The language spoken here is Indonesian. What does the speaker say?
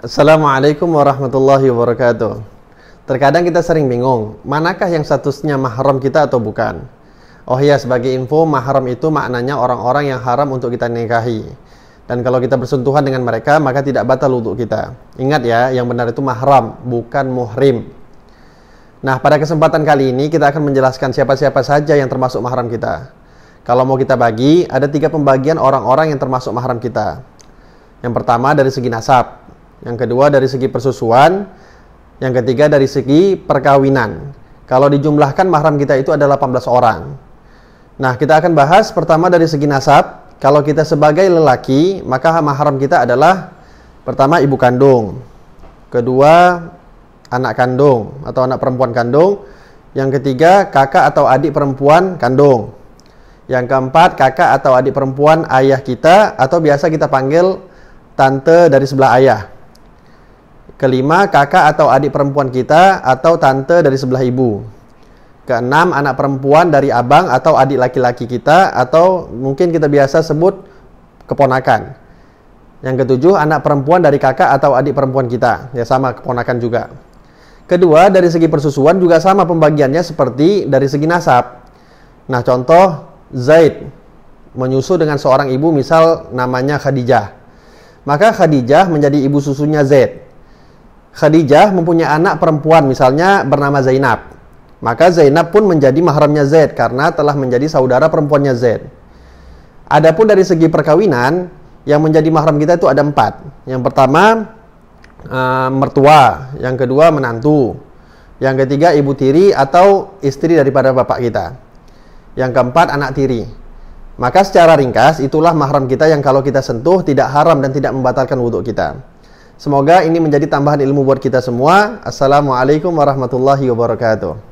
Assalamualaikum warahmatullahi wabarakatuh. Terkadang kita sering bingung, manakah yang statusnya mahram kita atau bukan? Oh iya, sebagai info, mahram itu maknanya orang-orang yang haram untuk kita nikahi. Dan kalau kita bersentuhan dengan mereka, maka tidak batal untuk kita. Ingat ya, yang benar itu mahram, bukan muhrim. Nah, pada kesempatan kali ini kita akan menjelaskan siapa-siapa saja yang termasuk mahram kita. Kalau mau kita bagi, ada tiga pembagian orang-orang yang termasuk mahram kita. Yang pertama dari segi nasab, yang kedua dari segi persusuan, yang ketiga dari segi perkawinan. Kalau dijumlahkan mahram kita itu ada 18 orang. Nah, kita akan bahas pertama dari segi nasab. Kalau kita sebagai lelaki, maka mahram kita adalah pertama ibu kandung, kedua anak kandung atau anak perempuan kandung, yang ketiga kakak atau adik perempuan kandung. Yang keempat kakak atau adik perempuan ayah kita atau biasa kita panggil tante dari sebelah ayah. Kelima, kakak atau adik perempuan kita atau tante dari sebelah ibu. Keenam, anak perempuan dari abang atau adik laki-laki kita atau mungkin kita biasa sebut keponakan. Yang ketujuh, anak perempuan dari kakak atau adik perempuan kita. Ya sama, keponakan juga. Kedua, dari segi persusuan juga sama pembagiannya seperti dari segi nasab. Nah, contoh Zaid menyusu dengan seorang ibu misal namanya Khadijah. Maka Khadijah menjadi ibu susunya Zaid. Khadijah mempunyai anak perempuan misalnya bernama Zainab. Maka Zainab pun menjadi mahramnya Zaid karena telah menjadi saudara perempuannya Zaid. Adapun dari segi perkawinan yang menjadi mahram kita itu ada empat. Yang pertama uh, mertua, yang kedua menantu, yang ketiga ibu tiri atau istri daripada bapak kita. Yang keempat anak tiri. Maka secara ringkas itulah mahram kita yang kalau kita sentuh tidak haram dan tidak membatalkan wudhu kita. Semoga ini menjadi tambahan ilmu buat kita semua. Assalamualaikum warahmatullahi wabarakatuh.